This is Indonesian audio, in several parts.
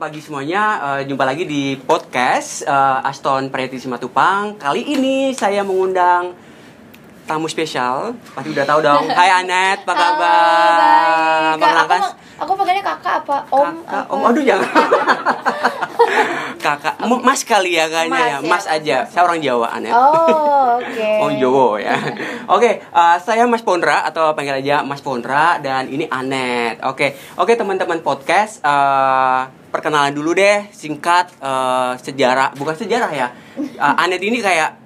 Pagi semuanya. Uh, jumpa lagi di podcast uh, Aston Preti Simatupang. Kali ini saya mengundang tamu spesial. Pasti udah tahu dong. Hai Anet, apa kabar? Halo. Kak, aku, aku panggilnya kakak apa? Om? Kakak, apa? om, aduh jangan. kakak, mas kali ya kayaknya Mas ya. ya, Mas aja. mas. Saya orang Jawa, Anet. Oh, oke. Oh Jowo ya. Oke, uh, saya Mas Pondra atau panggil aja Mas Pondra dan ini Anet. Oke, oke teman-teman podcast. uh, perkenalan dulu deh, singkat uh, sejarah, bukan sejarah ya. Uh, Anet ini kayak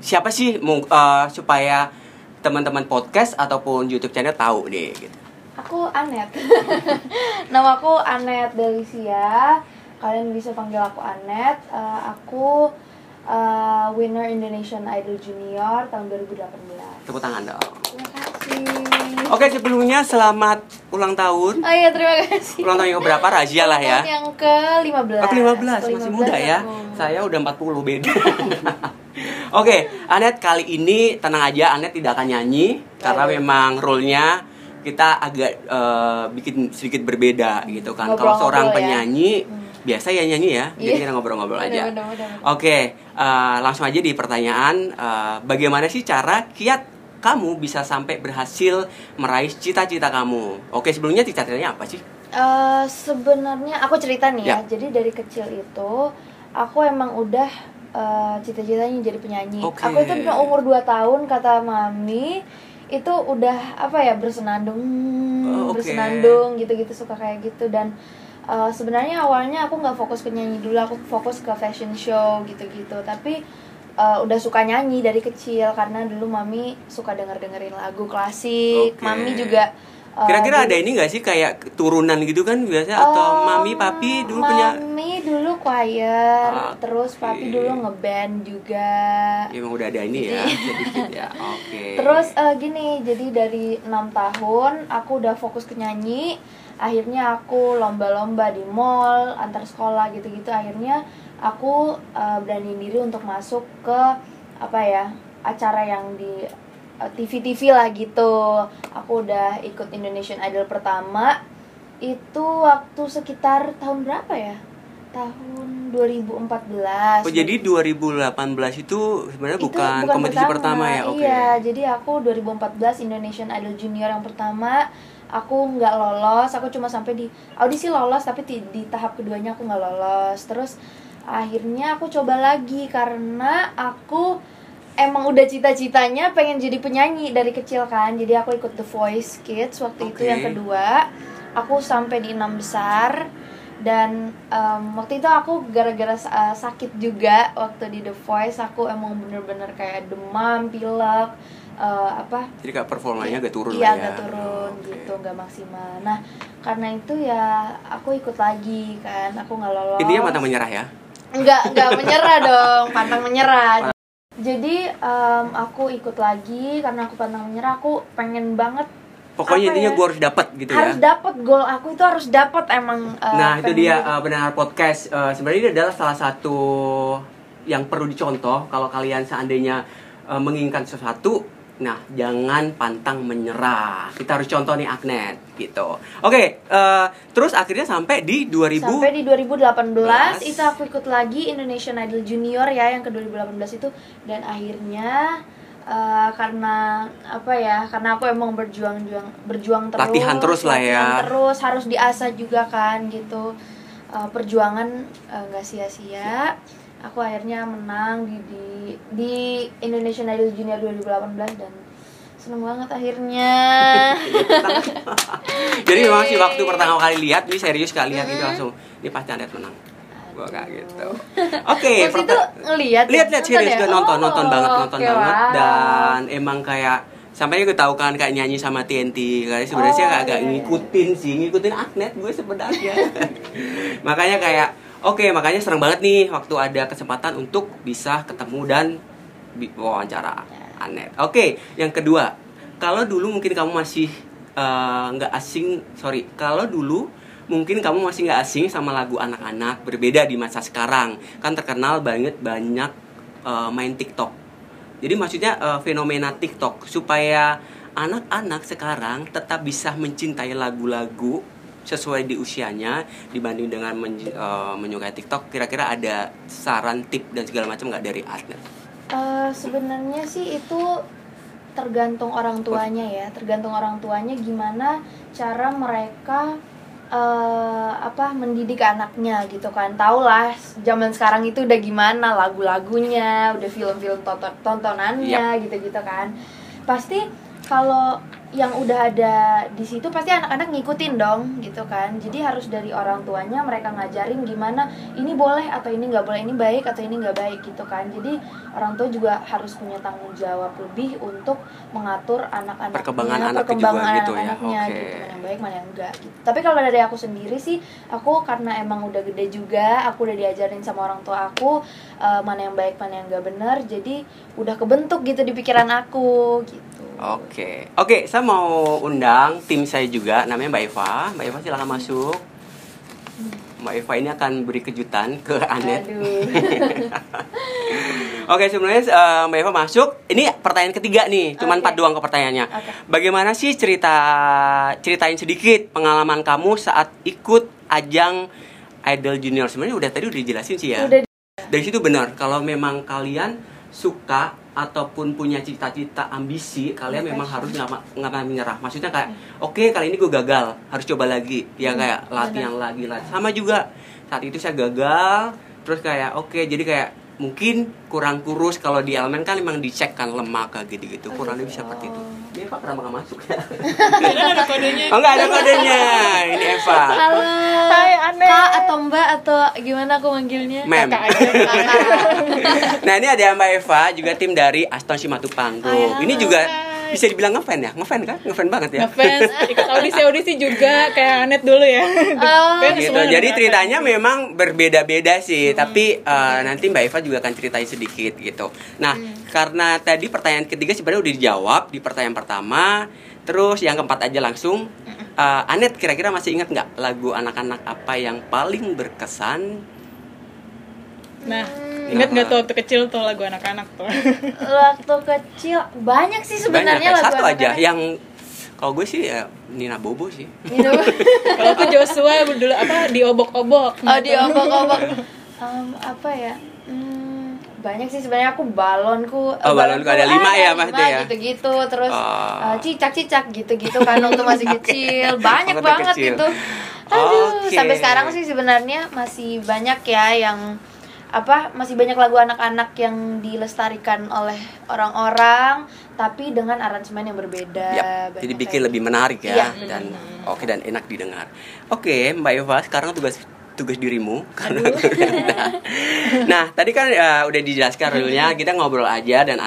siapa sih uh, supaya teman-teman podcast ataupun YouTube channel tahu deh gitu. Aku Anet. Nama aku Anet Delicia. Kalian bisa panggil aku Anet. Eh, aku eh, winner Indonesian Idol Junior tahun 2018. Tepuk tangan dong. Oke, sebelumnya selamat ulang tahun. Oh iya, terima kasih. Ulang tahun yang berapa? Razia lah ya. Yang ke-15. Aku 15, masih muda ya. aku. Saya udah 40 beda. Oke, Anet kali ini tenang aja, Anet tidak akan nyanyi karena memang role-nya kita agak eh, bikin sedikit berbeda gitu kan. Kalau seorang ya. penyanyi Hmm. biasa ya nyanyi ya, jadi Iya. kita ngobrol-ngobrol aja. Bener, bener, bener. Oke, eh, langsung aja di pertanyaan, eh, bagaimana sih cara kiat kamu bisa sampai berhasil meraih cita-cita kamu? Oke, sebelumnya cita-citanya apa sih? Eh, sebenarnya aku cerita nih ya. Ya. Jadi dari kecil itu aku emang udah eh, cita-citanya jadi penyanyi. Oke. Aku itu udah umur 2 tahun kata mami itu udah apa ya bersenandung Oh, oke. bersenandung gitu-gitu suka kayak gitu dan eh, sebenarnya awalnya aku nggak fokus ke nyanyi dulu aku fokus ke fashion show gitu-gitu tapi eh, udah suka nyanyi dari kecil karena dulu mami suka denger dengerin lagu klasik Oke. mami juga Kira-kira dulu- ada ini gak sih kayak turunan gitu kan biasanya atau Um, mami papi dulu punya Mami dulu choir, Ah, terus papi dulu ngeband juga. ya, emang udah ada ini ya ya. Oke. Terus eh, gini, jadi dari enam tahun aku udah fokus ke nyanyi. Akhirnya aku lomba-lomba di mall, antar sekolah gitu-gitu. Akhirnya aku eh, berani diri untuk masuk ke apa ya acara yang di eh, TV-TV lah gitu. Aku udah ikut Indonesian Idol pertama itu waktu sekitar tahun berapa ya? Tahun 2014. Oh, jadi 2018 itu sebenarnya Itu bukan, kompetisi pertama, ya? Oke. Iya, jadi aku 2014 Indonesian Idol Junior yang pertama aku nggak lolos, aku cuma sampai di audisi lolos tapi di, di tahap keduanya aku nggak lolos. Terus akhirnya aku coba lagi karena aku emang udah cita-citanya pengen jadi penyanyi dari kecil kan. Jadi aku ikut The Voice Kids waktu itu Oke. yang kedua. Aku sampai di enam besar dan em, waktu itu aku gara-gara uh, sakit juga waktu di The Voice aku emang bener-bener kayak demam, pilek, uh, apa Jadi kayak performanya agak turun iya lah ya. agak turun Oke. gitu nggak maksimal nah karena itu ya aku ikut lagi kan aku nggak lolos Intinya mata menyerah ya. nggak nggak menyerah dong pantang menyerah jadi em, aku ikut lagi karena aku pantang menyerah aku pengen banget Pokoknya intinya ya? gue harus dapat gitu harus ya. dapat goal aku itu harus dapat emang eh, Nah, itu dia uh, benar podcast. Uh, sebenarnya ini adalah salah satu yang perlu dicontoh kalau kalian seandainya uh, menginginkan sesuatu. Nah, jangan pantang menyerah. Kita harus contoh nih Agnet gitu. Oke, uh, terus akhirnya sampai di 2000 Sampai di 2018 Belas. itu aku ikut lagi Indonesian Idol Junior ya yang ke 2018 itu dan akhirnya eh, karena apa ya karena aku emang berjuang juang berjuang terus Latihan terus lah ya. terus harus diasah juga kan gitu Eh, perjuangan eh, nggak sia-sia aku akhirnya menang di di, di Indonesian Idol Junior 2018 dan seneng banget akhirnya Jadi memang sih waktu pertama kali lihat, ini serius kali lihat itu langsung ini pasti Anet menang. Gua kayak gitu. Oke, Waktu itu ngeliat ya? lihat lihat Nonton serius ya? gue nonton Oh, nonton banget nonton banget wow. dan emang kayak sampai gue tahu kan kayak nyanyi sama TNT kayak sebenarnya Oh, agak iya, iya. ngikutin sih ngikutin Agnet gue sebenarnya makanya kayak oke makanya serem banget nih waktu ada kesempatan untuk bisa ketemu dan wawancara. Anet oke yang kedua. Kalau dulu mungkin kamu masih eh, nggak asing sorry kalau dulu mungkin kamu masih nggak asing sama lagu anak-anak berbeda di masa sekarang. Kan terkenal banget banyak eh, main TikTok. Jadi maksudnya eh, fenomena TikTok supaya anak-anak sekarang tetap bisa mencintai lagu-lagu sesuai di usianya dibanding dengan men- eh, menyukai TikTok kira-kira ada saran tip dan segala macam nggak dari Asnet? Eh, sebenarnya sih itu tergantung orang tuanya ya tergantung orang tuanya gimana cara mereka eh apa mendidik anaknya gitu kan. Tau lah zaman sekarang itu udah gimana lagu-lagunya udah film-film tonton tontonannya gitu-gitu kan. Pasti kalau yang udah ada di situ pasti anak-anak ngikutin dong gitu kan. Jadi harus dari orang tuanya mereka ngajarin gimana ini boleh atau ini nggak boleh ini baik atau ini nggak baik gitu kan. Jadi orang tua juga harus punya tanggung jawab lebih untuk mengatur anak-anaknya Perkembangan anaknya perkembangan juga gitu ya, anak-anaknya oke. gitu. Mana yang baik mana yang enggak gitu. Tapi kalau dari aku sendiri sih aku karena emang udah gede juga aku udah diajarin sama orang tua aku eh, mana yang baik mana yang enggak benar jadi udah kebentuk gitu di pikiran aku gitu Oke, oke, saya mau undang tim saya juga, namanya Mbak Eva. Mbak Eva silahkan masuk. Mbak Eva ini akan beri kejutan ke Anet. Oke, sebenarnya eh, Mbak Eva masuk. Ini pertanyaan ketiga nih, cuman empat doang ke pertanyaannya. Oke. Bagaimana sih cerita ceritain sedikit pengalaman kamu saat ikut ajang Idol Junior? Sebenarnya udah tadi udah dijelasin sih ya. udah Dari situ benar, kalau memang kalian suka ataupun punya cita-cita ambisi, kalian memang harus nggak menyerah. Maksudnya kayak, oke kali ini gue gagal, harus coba lagi. Ya Hmm, kayak latihan lagi, latihan. Sama juga saat itu saya gagal, terus kayak oke jadi kayak mungkin kurang kurus kalau di elemen kan memang dicek kan lemak kayak gitu-gitu kurang lebih seperti itu. Oh. Eva kenapa nggak masuk ya? ada kodenya. Oh nggak ada kodenya, ini Eva. halo Hai, Ane. kak atau mbak atau gimana aku manggilnya Mem. Kakak aja. Kakak. nah ini ada Mbak Eva juga tim dari Aston Simatupang Hai, Group. Ini juga hai. Bisa dibilang ngefan ya, ngefan kan, ngefan banget ya. Ngefans, ikut audisi-audisi juga kayak Anet dulu ya. Oh, gitu. Jadi ceritanya memang berbeda-beda sih, tapi eh, nanti Mbak Eva juga akan ceritain sedikit gitu. Nah, karena tadi pertanyaan ketiga sebenarnya udah dijawab di pertanyaan pertama, terus yang keempat aja langsung. Eh, Anet kira-kira masih ingat nggak lagu anak-anak apa yang paling berkesan? Nah, Hmm. Ingat nggak tuh waktu kecil tuh lagu anak-anak tuh? waktu kecil banyak sih sebenarnya Banyak, lagu satu aja anak-anak. yang kalau gue sih ya Nina Bobo sih. Kalau tuh Joshua dulu apa diobok-obok. oh di obok-obok Em, apa ya Hmm, banyak sih sebenarnya aku balonku Oh, balonku ada lima ya, Mas, tuh ya? gitu-gitu terus Oh. eh, cicak-cicak gitu-gitu kan waktu masih kecil banyak Waktu banget kecil. gitu aduh Oke. sampai sekarang sih sebenarnya masih banyak ya yang apa masih banyak lagu anak-anak yang dilestarikan oleh orang-orang tapi dengan aransemen yang berbeda. Banyak jadi kayak bikin lebih menarik ya Iya, dan oke dan enak didengar. Oke, Mbak Eva, sekarang tugas tugas dirimu. Karena nah tadi kan ya, udah dijelaskan rule-nya kita ngobrol aja dan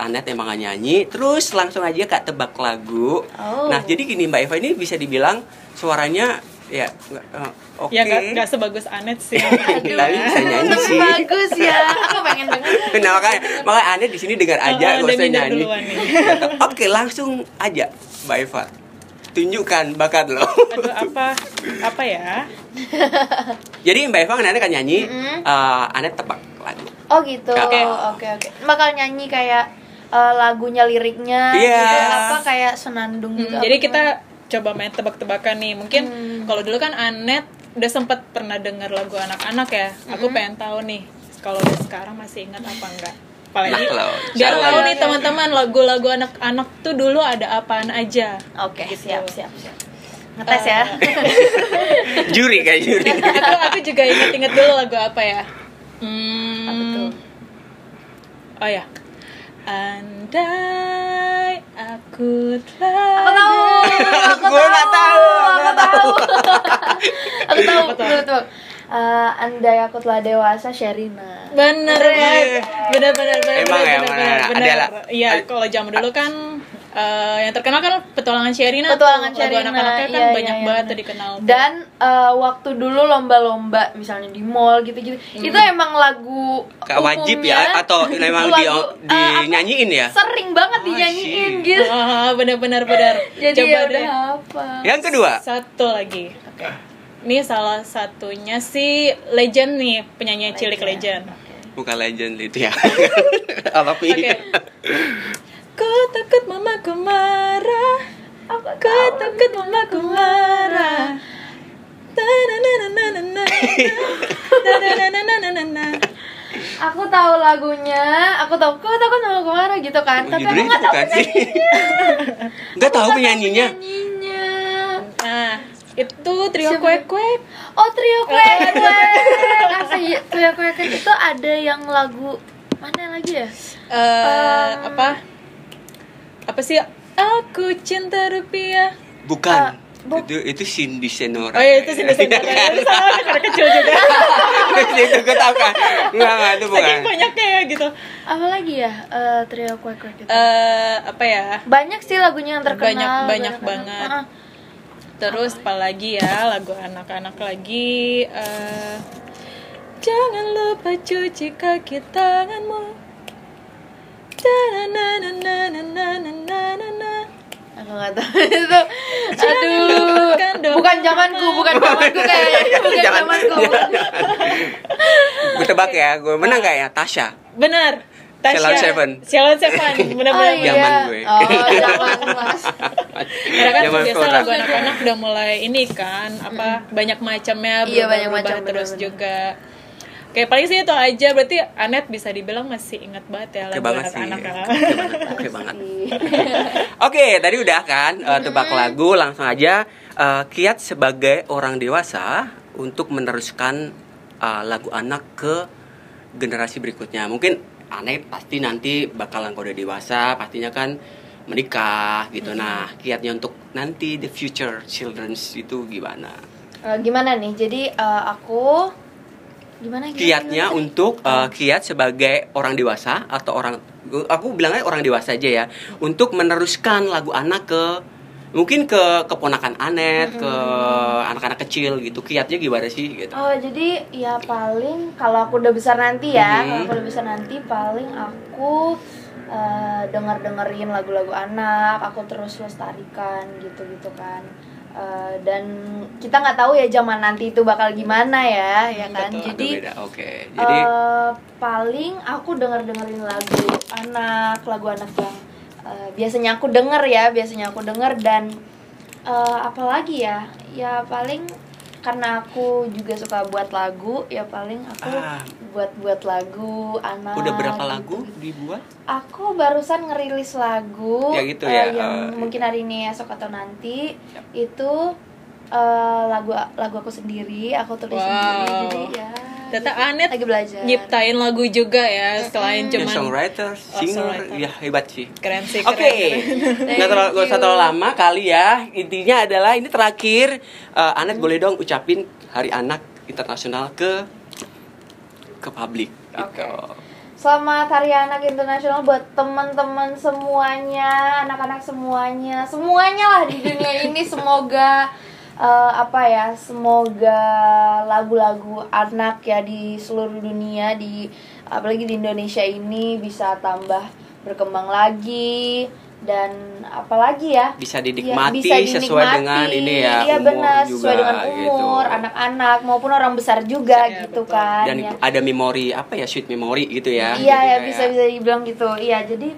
Anet emang nggak nyanyi. Terus langsung aja kak tebak lagu. Oh. nah jadi gini Mbak Eva ini bisa dibilang suaranya ya nggak- eh, oke Ya nggak sebagus Anet sih. Tapi bisa nyanyi sih bagus ya aku pengen denger nah makanya makanya Anet di sini dengar aja Oh, gak udah usah nyanyi oke langsung aja Mbak Eva tunjukkan bakat lo Aduh apa apa ya? jadi Mbak Eva nanti akan nyanyi Mm-mm. eh, Anet tebak lagu Oh gitu. Oke. Oke oke. Bakal nyanyi kayak eh, lagunya liriknya Iya. gitu apa kayak senandung gitu. Hmm, apa jadi kita coba main tebak-tebakan nih. Mungkin Hmm. Kalau dulu kan Anet udah sempet pernah dengar lagu anak-anak ya. Aku Hmm. pengen tahu nih kalau sekarang masih ingat apa enggak. Apalagi Nah, biar tahu nih teman-teman lagu-lagu anak-anak tuh dulu ada apaan aja. Oke, Gitu. siap siap siap. Ngetes ya. juri kayak juri aku aku juga inget-inget dulu lagu apa ya. Hmm, Apa tuh? Oh ya. Andai aku telah Aku tahu. Aku Gua nggak tahu, tahu. Aku tahu. Betul betul. Eh, andai aku telah dewasa Sherina. Bener banget. Bener bener bener. Emang ya, bener, mana- bener, ada bener. lah. Iya, kalau zaman dulu kan eh, yang terkenal kan petualangan Sherina. Petualangan tuh. Lagu Sherina, anak-anaknya kan iya, banyak iya, banget iya. tuh dikenal. Dan eh, waktu dulu lomba-lomba misalnya di mall gitu-gitu, itu emang lagu Kayak wajib ya atau memang di lagu, eh, apa, dinyanyiin ya sering banget Oh, dinyanyiin shit. gitu. Ah, bener bener. Jadi Coba ya deh. udah apa? yang kedua Satu lagi. Oke. Ini salah satunya si Legend nih, penyanyi cilik Legend. bukan legend itu ya Alapi Oke. Kau takut mama ku marah. Aku takut mama ku marah. Aku tahu lagunya, aku tahu kau takut sama gue marah gitu kan. Oh, Tapi aku nggak tahu penyanyinya. Nggak tahu penyanyinya. Penyanyinya. Nah, itu trio kue kue oh trio kue kue kasih trio kue nah, kue itu ada yang lagu mana lagi ya? Eh apa? apa sih aku cinta rupiah bukan ah, uh, Bo itu itu Cindy Senora. Oh iya itu Cindy Senora. Iya, itu salah karena kecil juga. Iya, itu gue tau kan. Enggak enggak itu bukan. Saking banyaknya ya gitu. Apa lagi ya uh, trio kue kue gitu. Uh, apa ya? Banyak sih lagunya yang terkenal. Banyak banyak banget. Uh ah. -huh. Terus apa lagi ya lagu anak-anak lagi. Uh, Jangan lupa cuci kaki tanganmu Aku nggak tahu itu. Aduh. Bukan zamanku, bukan zamanku kayaknya. Bukan Jangan. zamanku. gue tebak ya, gue menang gak ya? Tasha. Benar Ceylon Seven. Ceylon Seven Oh Benar-benar iya. Zaman gue. Oh, zaman Mas. Karena kan Zaman biasa lagu anak-anak udah mulai ini kan apa banyak macamnya Iya, banyak berubah-ubah macam, terus juga kayak paling sih itu aja berarti Anet bisa dibilang masih ingat banget ya Oke lagu banget sih. anak-anak ya. Oke banget. Oke tadi udah kan eh, tebak lagu langsung aja eh, Kiat sebagai orang dewasa untuk meneruskan eh, lagu anak ke generasi berikutnya. Mungkin aneh pasti nanti bakalan kalau udah dewasa pastinya kan menikah gitu. Nah, kiatnya untuk nanti the future childrens itu gimana? Eh, gimana nih? Jadi eh, aku gimana gimana, Kiatnya gimana? untuk eh, kiat sebagai orang dewasa atau orang aku bilangnya orang dewasa aja ya untuk meneruskan lagu anak ke mungkin ke keponakan Anet ke anak-anak kecil gitu kiatnya gimana sih gitu Oh jadi ya paling kalau aku udah besar nanti ya, Mhm. kalau aku udah besar nanti paling aku eh, denger dengerin lagu-lagu anak, aku terus lestarikan gitu-gitu kan. Eh, dan kita nggak tahu ya zaman nanti itu bakal gimana ya, ya kan. betul. Jadi beda oke jadi eh, paling aku denger dengerin lagu anak, lagu anak yang eh, biasanya aku denger ya, biasanya aku denger dan eh, apalagi ya, ya paling karena aku juga suka buat lagu, ya paling aku Ah. Buat-buat lagu anak. udah berapa gitu. lagu dibuat Aku barusan ngerilis lagu Ya gitu eh, ya, yang eh. mungkin hari ini esok atau nanti Yap. itu eh, lagu lagu aku sendiri, aku tulis Wow. sendiri jadi ya. Gitu. Anet lagi belajar. nyiptain lagu juga ya selain ya, cuman songwriter Oh, singer songwriter. ya hebat sih keren sih Oke, keren. nggak terlalu nggak usah terlalu lama kali ya. Intinya adalah ini terakhir, Eh, Anet boleh dong ucapin Hari Anak Internasional ke ke publik. Gitu. Oke. Selamat Hari Anak Internasional buat teman-teman semuanya, anak-anak semuanya, semuanya lah di dunia ini semoga eh, apa ya, semoga lagu-lagu anak ya di seluruh dunia di apalagi di Indonesia ini bisa tambah berkembang lagi dan apalagi ya Bisa Ya, dinikmati bisa sesuai dinikmati. dengan ini ya Iya umur benar juga sesuai dengan gitu. umur anak-anak maupun orang besar juga Iya, gitu betul. kan Dan ya. ada memori apa ya sweet memory gitu ya. Iya ya kayak- bisa bisa dibilang gitu. Iya jadi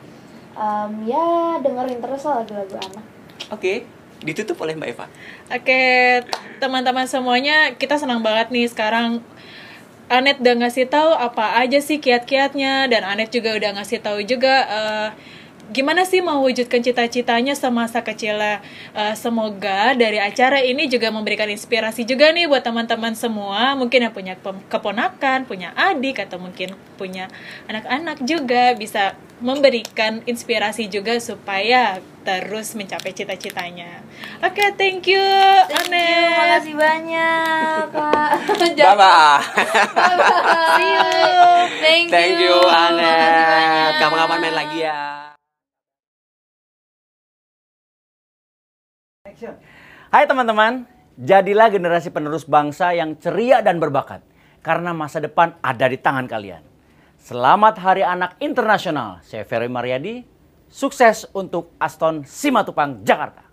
em, ya dengerin terus lah lagu-lagu anak. Oke, ditutup oleh Mbak Eva. Oke, teman-teman semuanya, kita senang banget nih sekarang Anet udah ngasih tahu apa aja sih kiat-kiatnya dan Anet juga udah ngasih tahu juga eh, gimana sih mewujudkan cita-citanya semasa kecilnya. Eh, semoga dari acara ini juga memberikan inspirasi juga nih buat teman-teman semua, mungkin yang punya keponakan, punya adik atau mungkin punya anak-anak juga bisa memberikan inspirasi juga supaya terus mencapai cita-citanya. Oke, thank you, Thank you, Anet. makasih banyak kak. Bye bye. See you. Thank, Thank you Makasih Anet. banyak. Kapan-kapan main lagi ya. Hai teman-teman, jadilah generasi penerus bangsa yang ceria dan berbakat. Karena masa depan ada di tangan kalian. Selamat Hari Anak Internasional. Saya Ferry Mariadi. Sukses untuk Aston Simatupang, Jakarta.